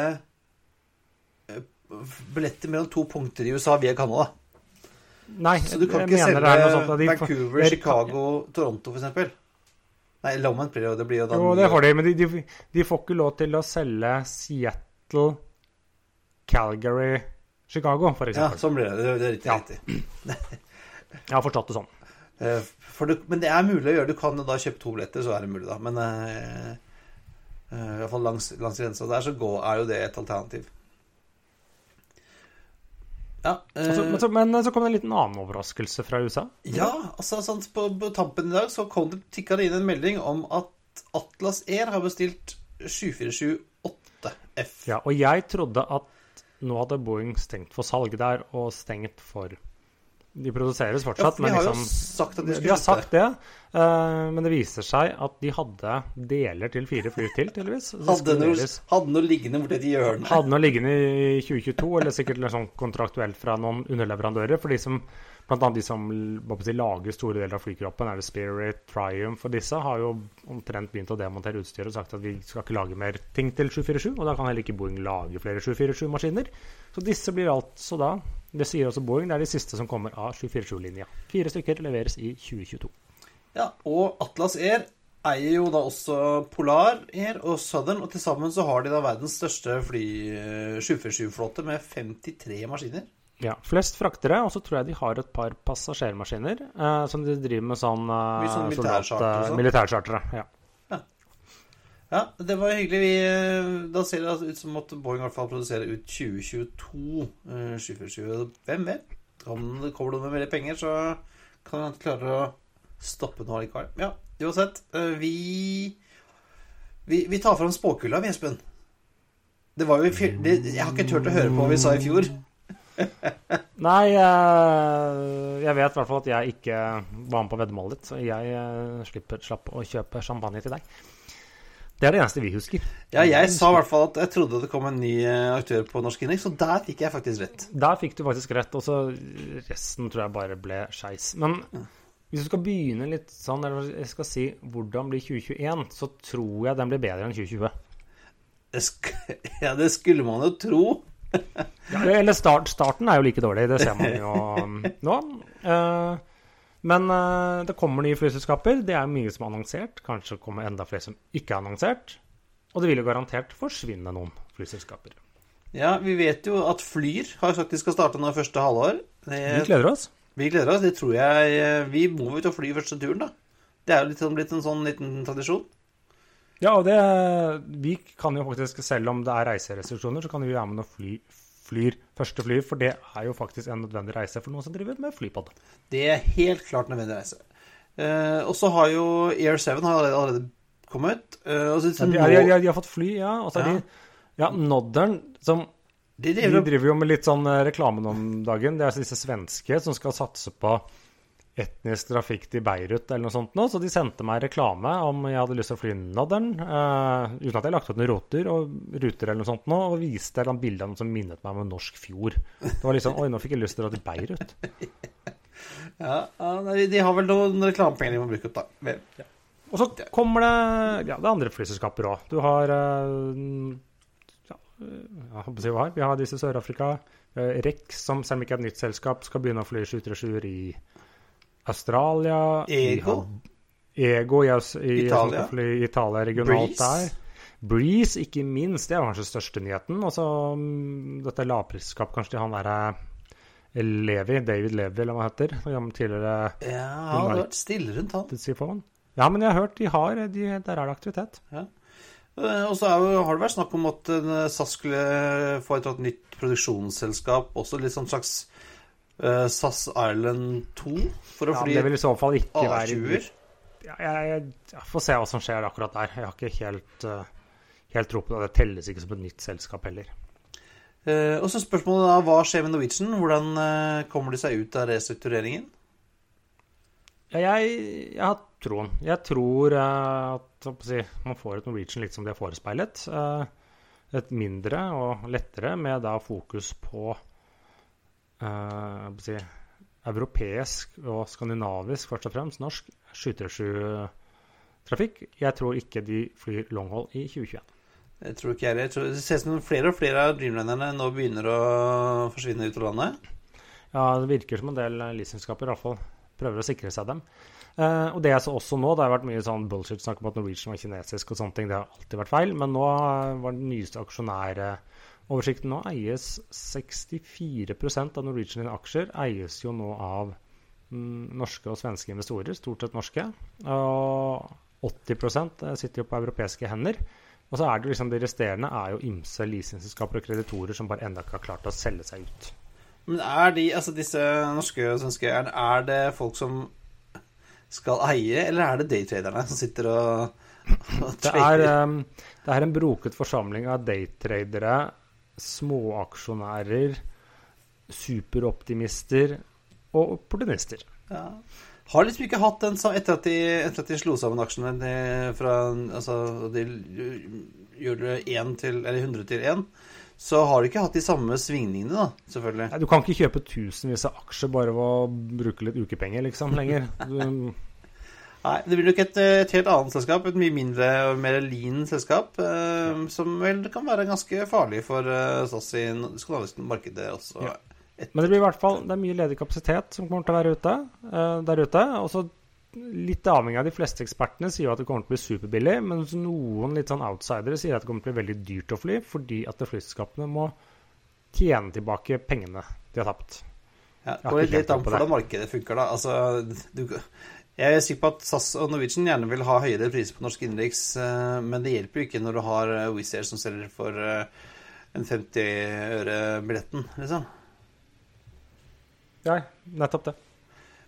billetter mellom to punkter i USA via Canada. Nei, Så du kan ikke selge er de Vancouver, jeg- Chicago, Toronto, eksempel. Nei, Lomond blir jo. Det blir jo da Jo, det har de, men de, de, de får ikke lov til å selge Seattle, Calgary, Chicago, for Ja, sånn blir det. Det, er riktig. Ja. riktig. (clears throat) Jeg har forstått det sånn. Eh, det, men det er mulig å gjøre. Du kan da kjøpe to billetter, så er det mulig, da. Men uh, uh, i hvert fall langs, langs grensa der, så gå, er jo det et alternativ. Ja, eh, Altså, men, så, men så kom det en liten annen overraskelse fra USA. ja altså sånn, på, på tampen i dag så kom det, tikka det inn en melding om at Atlas Air har bestilt 747-8F. Ja, og jeg trodde at nå hadde Boeing stengt for salg der, og stengt for de produseres Ja, fortsatt. for de men har jo liksom, sagt at de de har sagt det, Uh, men det viser seg at de hadde deler til fire fly til, tydeligvis. Hadde noe, hadde noe liggende borti et hjørne. hadde noe liggende i 2022, eller sikkert liksom kontraktuelt fra noen underleverandører. For de som, blant annet de som si, lager store deler av flykroppen, er det Spirit, Triumph og disse, har jo omtrent begynt å demontere utstyret og sagt at vi skal ikke lage mer ting til 747, og da kan heller ikke Boeing lage flere 747-maskiner. Så disse blir altså da, det sier også Boeing, det er de siste som kommer av 747-linja. Fire stykker leveres i 2022. Ja, og Atlas Air eier jo da også Polar Air og Southern, og til sammen så har de da verdens største fly, eh, 747-flåte med 53 maskiner. Ja, Flest fraktere, og så tror jeg de har et par passasjermaskiner eh, som de driver med sånn eh, Mye sånn soldat- og sånn. militærchartere. Ja. Ja, det var hyggelig. Vi, eh, da ser det altså ut som at Boeing i hvert fall produserer ut 2022 eh, 747. Hvem vet? Om det kommer noe med mer penger, så kan man klare å stoppe noe likevel. Ja, uansett. eh, Vi, vi, vi tar fram spåkula, vi, Espen. Det var jo det, Jeg har ikke turt å høre på hva vi sa i fjor. Nei, eh, jeg vet i hvert fall at jeg ikke var med på veddemålet ditt, så jeg eh, slipper, slapp å kjøpe champagne til deg. Det er det eneste vi husker. Ja, jeg sa i hvert fall at jeg trodde det kom en ny eh, aktør på Norsk Indeks, så der fikk jeg faktisk rett. Der fikk du faktisk rett, og så resten tror jeg bare ble skeis. Men hvis du skal begynne litt sånn, eller jeg skal si hvordan blir 2021, så tror jeg den blir bedre enn 2020. Det (laughs) ja, det skulle man jo tro. Ja, eller start, starten er jo like dårlig, det ser man jo um, nå. Eh, men eh, det kommer nye flyselskaper. Det er mye som er annonsert. Kanskje kommer enda flere som ikke er annonsert. Og det vil jo garantert forsvinne noen flyselskaper. Ja, vi vet jo at Flyr har sagt de skal starte nå første halvår. Det, Vi gleder oss. vi gleder oss. Det tror jeg eh, Vi må jo ut og fly første turen, da. Det er jo litt sånn, blitt en sånn liten tradisjon. Ja, og det Vi kan jo faktisk, selv om det er reiserestriksjoner, så kan vi være med og fly flyr første fly, for det er jo faktisk en nødvendig reise for noen som driver med flypod. Det er helt klart nødvendig reise. Eh, og så har jo Air 7 har allerede, kommet. Eh, og så, Ja, de, de, de, de har fått fly, ja. Og så er Ja. de Ja, Noddern, som de De driver, driver jo med litt sånn eh, reklame om dagen. Det er disse svenske som skal satse på etnisk trafikk til Beirut eller noe sånt nå. Så de sendte meg reklame om jeg hadde lyst til å fly Noddern, uh, uten at jeg lagt ut noen roter og ruter eller noe sånt nå, og viste et bilde av noe som minnet meg om en norsk fjord. Det var sånn Oi, nå fikk jeg lyst til å dra til Beirut. (laughs) ja, de har vel noen reklamepenger de må bruke opp, da. Ja. Og så kommer det Ja, det er andre flyselskaper òg. Du har eh, ja, jeg håper å si hva her. Vi har disse Sør-Afrika. REC, Rex, som selv om ikke er et nytt selskap, skal begynne å fly 737 i Australia. Ego? Ego yes, i, Italia. i Italia regionalt Breeze? der. Breeze, ikke minst. Det er kanskje største nyheten. Altså, dette lavprisselskapet, kanskje til han derre Levi, David Levi, eller hva han heter. han Tidligere Ja, det har vært stille rundt han. Ja, men jeg har hørt de har de, Der er det aktivitet. Ja. Og så har det vært snakk om at eh, SAS skulle få et nytt produksjonsselskap, også litt sånn slags eh, SAS Island 2, for å Ja, fly det vil i så fall ikke være A20-er. ja, jeg, jeg, får se hva som skjer akkurat der. Jeg har ikke helt, uh, helt tro på det. Det telles ikke som et nytt selskap heller. Uh, og så spørsmålet da, hva skjer med Norwegian? Hvordan kommer de seg ut av restruktureringen? Ja, jeg, jeg har troen. Jeg tror at si, man får et Norwegian litt som de har forespeilet. Et mindre og lettere, med da fokus på eh, hva skal jeg si, europeisk og skandinavisk, først og fremst norsk 737-trafikk. Jeg tror ikke de flyr longhold i 2021. Jeg tror ikke jeg heller. Det ser ut som flere og flere av Dreamlinerne nå begynner å forsvinne ut av landet. Ja, det virker som en del leasingselskaper i hvert fall prøver å sikre seg dem. Uh, og det jeg så også nå, det har vært mye sånn bullshit-snakk om at Norwegian var kinesisk og sånne ting. Det har alltid vært feil. Men nå var den nyeste aksjonæroversikten nå eies 64% av Norwegian sine aksjer eies jo nå av mm, norske og svenske investorer, stort sett norske. Og 80% sitter jo på europeiske hender. Og så er det liksom de resterende er jo ymse leasingselskaper og kreditorer som bare ennå ikke har klart å selge seg ut. Men er de, altså disse norske og svenske, er, er det folk som skal eie, eller er det daytraderne som sitter og, og Det er, um, det er en broket forsamling av daytradere, småaksjonærer, superoptimister, og opportunister. Ja. Har liksom ikke hatt den etter at de, etter at de slo sammen aksjene de, fra Altså, de gjorde 1 til Eller 100 til 1, så har du ikke hatt de samme svingningene, da, selvfølgelig. Nei, Du kan ikke kjøpe tusenvis av aksjer bare ved å bruke litt ukepenger, liksom, lenger. (laughs) Du, Nei, det blir nok et, et helt annet selskap. Et mye mindre og mer lean selskap. Eh, Som vel kan være ganske farlig for eh, SAS i det skandinaviske markedet også. Ja. Men det blir i hvert fall det er mye ledig kapasitet som kommer til å være ute, eh, der ute. Og så litt avhengig av de fleste ekspertene sier jo at det kommer til å bli superbillig, mens noen litt sånn outsidere sier at det kommer til å bli veldig dyrt å fly, fordi at flyselskapene må tjene tilbake pengene de har tapt. Ja, det går litt an på hvordan markedet funker, da. Altså, du, jeg er sikker på at SAS og Norwegian gjerne vil ha høyere priser på norsk innenriks, eh, men det hjelper jo ikke når du har eh, Wizz Air som selger for eh, en 50 øre billetten, liksom. Ja, nettopp det.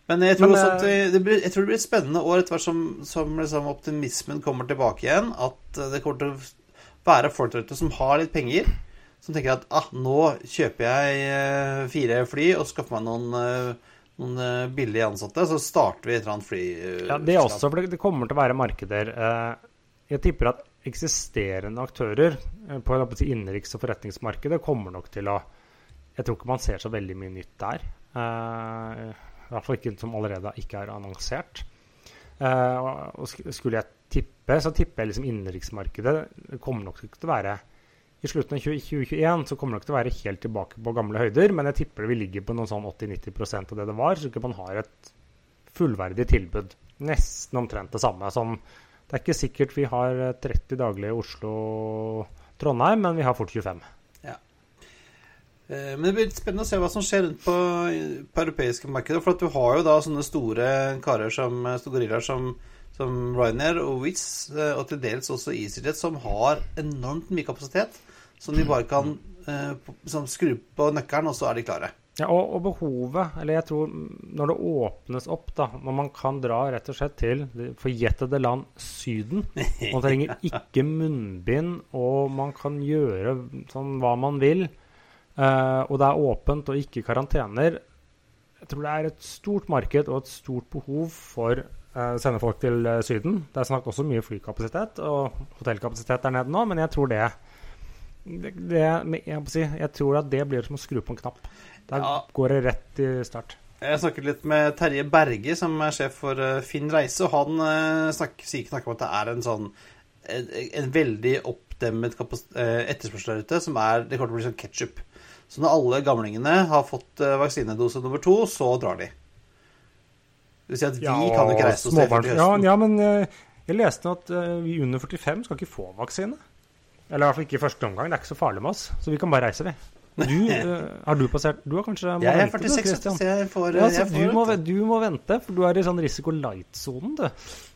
Men jeg tror, Men, også at det, det blir, jeg tror det blir et spennende år etter hvert som, som liksom optimismen kommer tilbake igjen. At det kommer til å være folk der ute som har litt penger. Som tenker at ah, nå kjøper jeg fire fly og skaffer meg noen, noen eh, billige ansatte. Så starter vi et eller annet fly. eh, Ja, det er også, for det- kommer til å være markeder. eh, Jeg tipper at eksisterende aktører på innenriks- og forretningsmarkedet kommer nok til å Jeg tror ikke man ser så veldig mye nytt der. I hvert fall ikke som allerede ikke er annonsert. Og skulle jeg tippe, så tipper jeg liksom innenriksmarkedet kommer nok til å være i slutten av 2021 så kommer det nok til å være helt tilbake på gamle høyder, men jeg tipper vi ligger på noen sånn 80-90% av det det var, så ikke man har et fullverdig tilbud. Nesten omtrent det samme. Som, det er ikke sikkert vi har eh, 30 daglige Oslo-Trondheim, men vi har fort 25. Ja. Men det blir litt spennende å se hva som skjer rundt på, på europeiske markeder. For at du har jo da sånne store karer som store gorillaer som, som Ryanair og Wizz, eh, og til dels også EasyJet, som har enormt mye kapasitet. Som de bare kan eh, skru på nøkkelen, og så er de klare. Ja, og, og behovet, eller jeg tror når det åpnes opp, da, når man kan dra rett og slett til det forjettede land Syden (laughs) Man trenger ikke munnbind, og man kan gjøre sånn hva man vil. eh, og det er åpent og ikke karantener. Jeg tror det er et stort marked og et stort behov for eh, sende folk til eh, Syden. Det er snakket også mye flykapasitet og hotellkapasitet der nede nå, men jeg tror det det, det, jeg, si, jeg tror at det blir som å skru på en knapp. Da Ja. går det rett i start. Jeg snakket litt med Terje Berge, som er sjef for eh, Finn Reise, og han eh, snakker, sier snakker om at det er en sånn en, en veldig oppdemmet eh, etterspørsel der ute, som er Det kommer til å bli sånn ketsjup. Så når alle gamlingene har fått vaksinedose nummer to, så drar de. Det vil si at vi kan jo ikke reise oss til høsten. ja, ja, men jeg leste at vi under 45 skal ikke få vaksine. Eller i hvert fall ikke i første omgang. Det er ikke så farlig med oss. Så vi kan bare reise, vi. Du, eh, har du passert Du har kanskje må Jeg er 46, Christian. så jeg får, Ja, så jeg, får du, må, du må vente, for du er i sånn risiko light-sonen, du.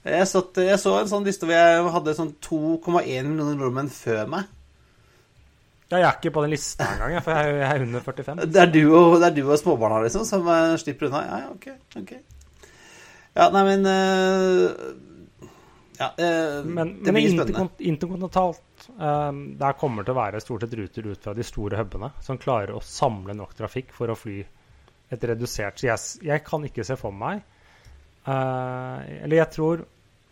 jeg, satt, jeg så en sånn liste hvor jeg hadde sånn 2,1 millioner nordmenn før meg. Ja, jeg er ikke på den lista (laughs) engang, for jeg, er- jeg er under 45. Det er du og, det er du og småbarna liksom, som eh, slipper unna? Ja, ja, ok. ok. Ja, nei, men eh, Ja, eh, Men, det men blir spennende. interkont interkontinentalt um, Der kommer det til å være stort sett ruter ut fra de store hubene som klarer å samle nok trafikk for å fly et redusert Så jeg, jeg kan ikke se for meg uh, Eller jeg tror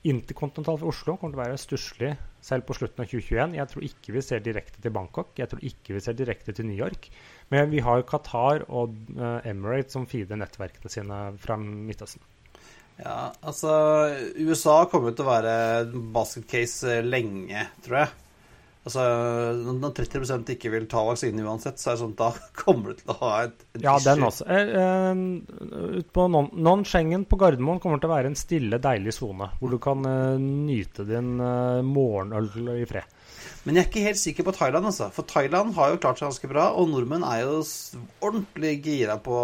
interkontinentalt for Oslo kommer til å være stusslig selv på slutten av 2021. Jeg tror ikke vi ser direkte til Bangkok. Jeg tror ikke vi ser direkte til New York. Men vi har jo Qatar og uh, Emirates som feeder nettverkene sine fra Midtøsten. Ja, altså USA kommer til å være basket case eh, lenge, tror jeg. Altså, Når 30% ikke vil ta vaksine uansett, så er det sånn at da (laughs) kommer du til å ha et, et Ja, den også. Eh, eh, ut Non-Schengen på Gardermoen kommer til å være en stille, deilig sone, hvor du kan nyte din morgenøl i fred. Men jeg er ikke helt sikker på Thailand, altså. For Thailand har jo klart seg ganske bra, og nordmenn er jo ordentlig gira på,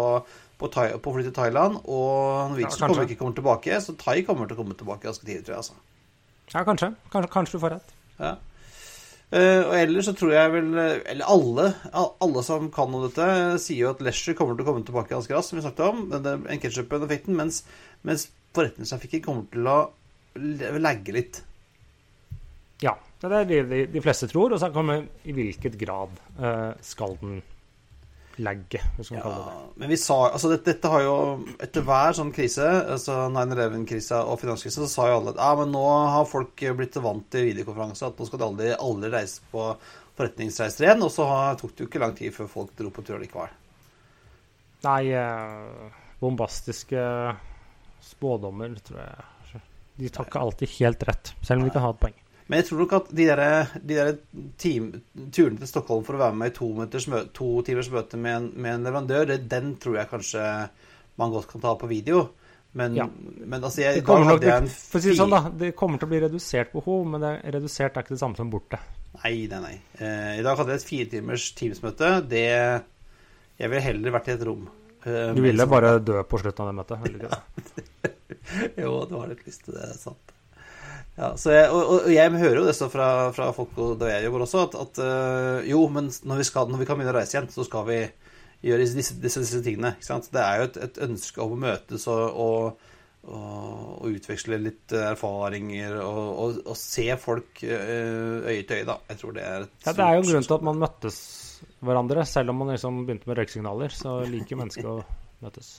på, thai, på å flytte til Thailand. Og Norwegian Ja, kommer ikke kommer tilbake, så Thai kommer til å komme tilbake ganske tidlig, tror jeg. altså. Ja, kanskje. Kanskje, kanskje du får rett. Ja. Uh, og ellers så tror jeg vel Eller alle, alle som kan om dette, sier jo at leisure kommer til å komme tilbake ganske raskt, som vi snakket om. Den, ketchup-effekten. Mens, mens forretningstrafikken kommer til å lagge litt. Ja. Det er det de, de fleste tror. Og så kommer i hvilket grad uh, skal den lagget, hvis man ja, kalle det men vi sa Altså, dette, dette har jo Etter hver sånn krise, altså 9-11-krisa og finanskrisa, så sa jo alle at ja, men nå har folk blitt vant til videokonferanse, at nå skal de aldri, aldri reise på forretningsreiser igjen. Og så har- tok det jo ikke lang tid før folk dro på tur likevel. Nei, eh, bombastiske spådommer, tror jeg De tar ikke alltid helt rett, selv om de kan ha et poeng. Men jeg tror nok at de der, de der team, turene til Stockholm for å være med i to, møte, to timers møte med en, med en leverandør, det, den tror jeg kanskje man godt kan ta på video. Men, Ja. men altså, jeg, Det kommer, nok, jeg en for å si det sånn, da, det kommer til å bli redusert behov, men det er redusert er ikke det samme som borte. Nei, nei, nei. Eh, I dag hadde jeg et fire timers Teams-møte. Det Jeg ville heller vært i et rom. eh, Du ville bare dø på slutten av det møtet. ville du ikke det? (laughs) var litt lyst til det, sant. Ja, så jeg, og, og jeg hører jo det fra, fra folk da jeg jobber også, at, at øh, jo, men når vi, skal, når vi kan begynne å reise igjen, så skal vi gjøre disse, disse, disse tingene. Det er jo et, et ønske om å møtes og, og, og, utveksle litt erfaringer og, se folk øh, øye til øye, da. Jeg tror det er et Ja, det er jo en grunn til at man møttes hverandre. Selv om man liksom begynte med røyksignaler, så liker mennesker å møtes.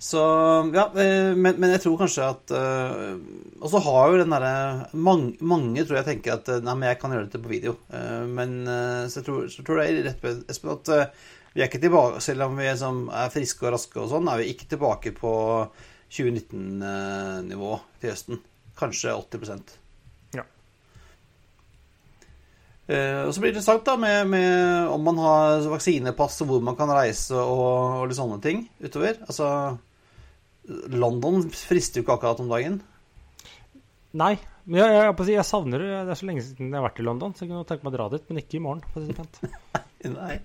Så ja, eh, men, men jeg tror kanskje at eh, Og så har jo den derre mange, mange tror jeg tenker at eh, Nei, men jeg kan gjøre dette på video. Men så jeg tror, så tror jeg rett på Espen at vi er ikke tilbake Selv om vi er, som friske og raske og sånn, er vi ikke tilbake på 2019-nivå til høsten. Kanskje 80% Ja. Og så blir det interessant da med, med om man har vaksinepass og hvor man kan reise og, og litt sånne ting utover. Altså London frister jo ikke akkurat om dagen. Nei. Men jeg, jeg, jeg, jeg savner det. Det er så lenge siden jeg har vært i London, så jeg kunne tenke meg å dra dit, men ikke i morgen. For å si det pent. (laughs) Nei.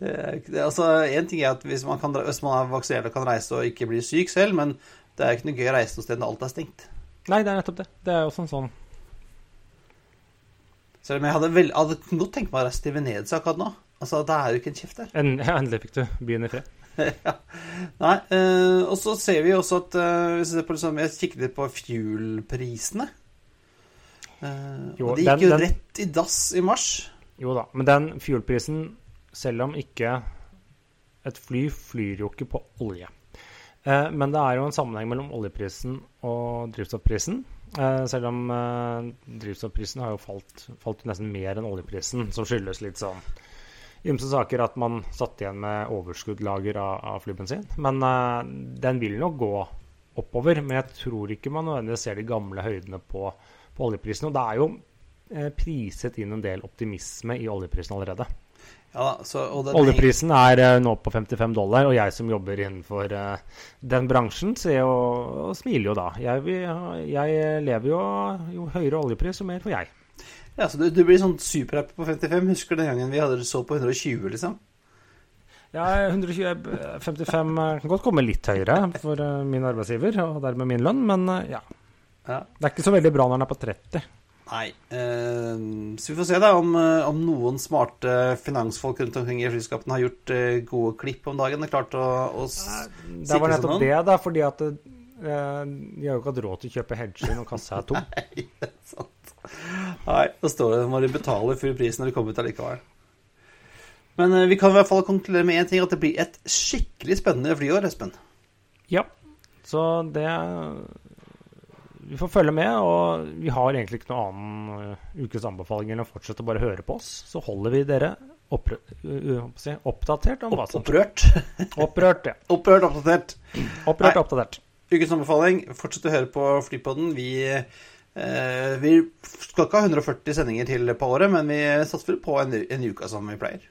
Det, det, altså, en ting er at hvis man, kan, hvis man er vaksinert og kan reise og ikke bli syk selv, men det er ikke noe gøy å reise noe sted når alt er stengt. Nei, det er nettopp det. Det er jo sånn sånn Selv om jeg hadde, vel, hadde godt tenkt meg å reise til Venezia akkurat nå. Altså, Det er jo ikke en kjeft der. en, ja, Endelig fikk du byen i fred. (laughs) ja. Nei, eh, og så ser vi også at eh, hvis vi ser på liksom, Jeg kikket litt på fuel-prisene. Eh, Jo, og de gikk jo den- rett i dass i mars. Jo da. Men den fuelprisen, selv om ikke Et fly flyr jo ikke på olje. Eh, men det er jo en sammenheng mellom oljeprisen og drivstoffprisen. Eh, selv om eh, drivstoffprisen har jo falt, falt nesten mer enn oljeprisen, som skyldes litt sånn ymse saker at man satt igjen med overskuddlager av, av flybensin. Men uh, den vil nok gå oppover. Men jeg tror ikke man nødvendigvis ser de gamle høydene på, på oljeprisen. Og det er jo uh, priset inn en del optimisme i oljeprisen allerede. Ja, så, Oljeprisen er uh, nå på 55 dollar, og jeg som jobber innenfor den bransjen, ser jo og smiler jo da. Jeg, jeg lever jo Jo høyere oljepris, jo mer får jeg. Ja, så du, du blir sånn superhappy på 55. Husker den gangen vi hadde så på 120, liksom? Ja, 120, 55 eh, kan godt komme litt høyere for eh, min arbeidsgiver, og dermed min lønn, men eh, ja. Ja. Det er ikke så veldig bra når den er på 30. Nei. Eh, så vi får se da om, eh, om noen smarte finansfolk rundt omkring i flyskapene har gjort eh, gode klipp om dagen. Det er klart å, å sikre Det var nettopp noen. det, da, fordi at eh, de har jo ikke hatt råd til å kjøpe hedger når kassa er tom. (laughs) Nei, det er sant. Nei, da står det må de betale full pris når de kommer ut allikevel. Men eh, vi kan i hvert fall konkludere med én ting, at det blir et skikkelig spennende flyår, Espen. Ja, så det Vi får følge med, og vi har egentlig ikke noen annen uh, ukes anbefaling enn å fortsette å bare høre på oss. Så holder vi dere oppr uh, si, oppdatert om hva som Opprørt. (laughs) Opprørt, ja. Opprørt, oppdatert. Opprørt, Nei. oppdatert. Ukens anbefaling, fortsett å høre på Flypodden. Vi, eh, vi skal ikke ha 140 sendinger til på året, men vi satser vel på en, en uke som vi pleier.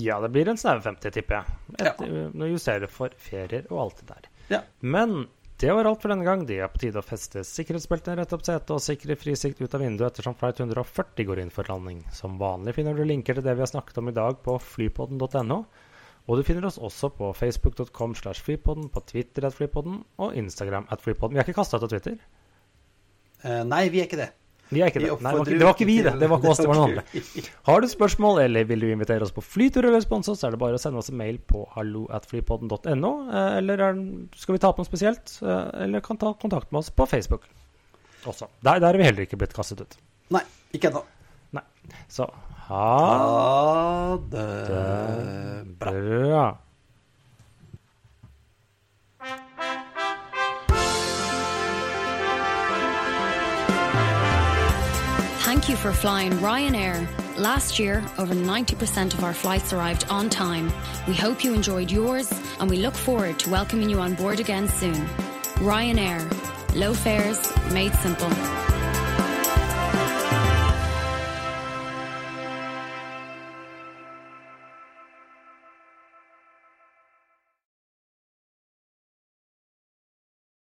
Ja, det blir en snau 50, tipper jeg. Ja. Nå justerer vi for ferier og alt det der. Ja. Men det var alt for denne gang. Det er på tide å feste sikkerhetsbeltene, rette opp setet og sikre frisikt ut av vinduet ettersom flight 140 går inn for landing. Som vanlig finner du linker til det vi har snakket om i dag på flypodden.no. Og du finner oss også på facebook.com slash flypodden, på Twitter at flypodden og Instagram at flypodden. Vi har ikke kasta ut av Twitter. Eh, nei, vi er ikke det. Vi er ikke det. Nei, det var ikke, vi, det. Det var ikke oss, det var noen andre. (laughs) Har du spørsmål eller vil du invitere oss på flytur eller spons oss, så er det bare å sende oss en mail på hallo at flypodden.no. eh, Eller er, skal vi ta opp noe spesielt? eh, Eller kan ta kontakt med oss på Facebook også. Der, der er vi heller ikke blitt kastet ut. Nei, ikke ennå. Nei. Så ha Ha det det bra. bra. Thank you for flying Ryanair. Last year, over 90% of our flights arrived on time. We hope you enjoyed yours and we look forward to welcoming you on board again soon. Ryanair. Low fares made simple.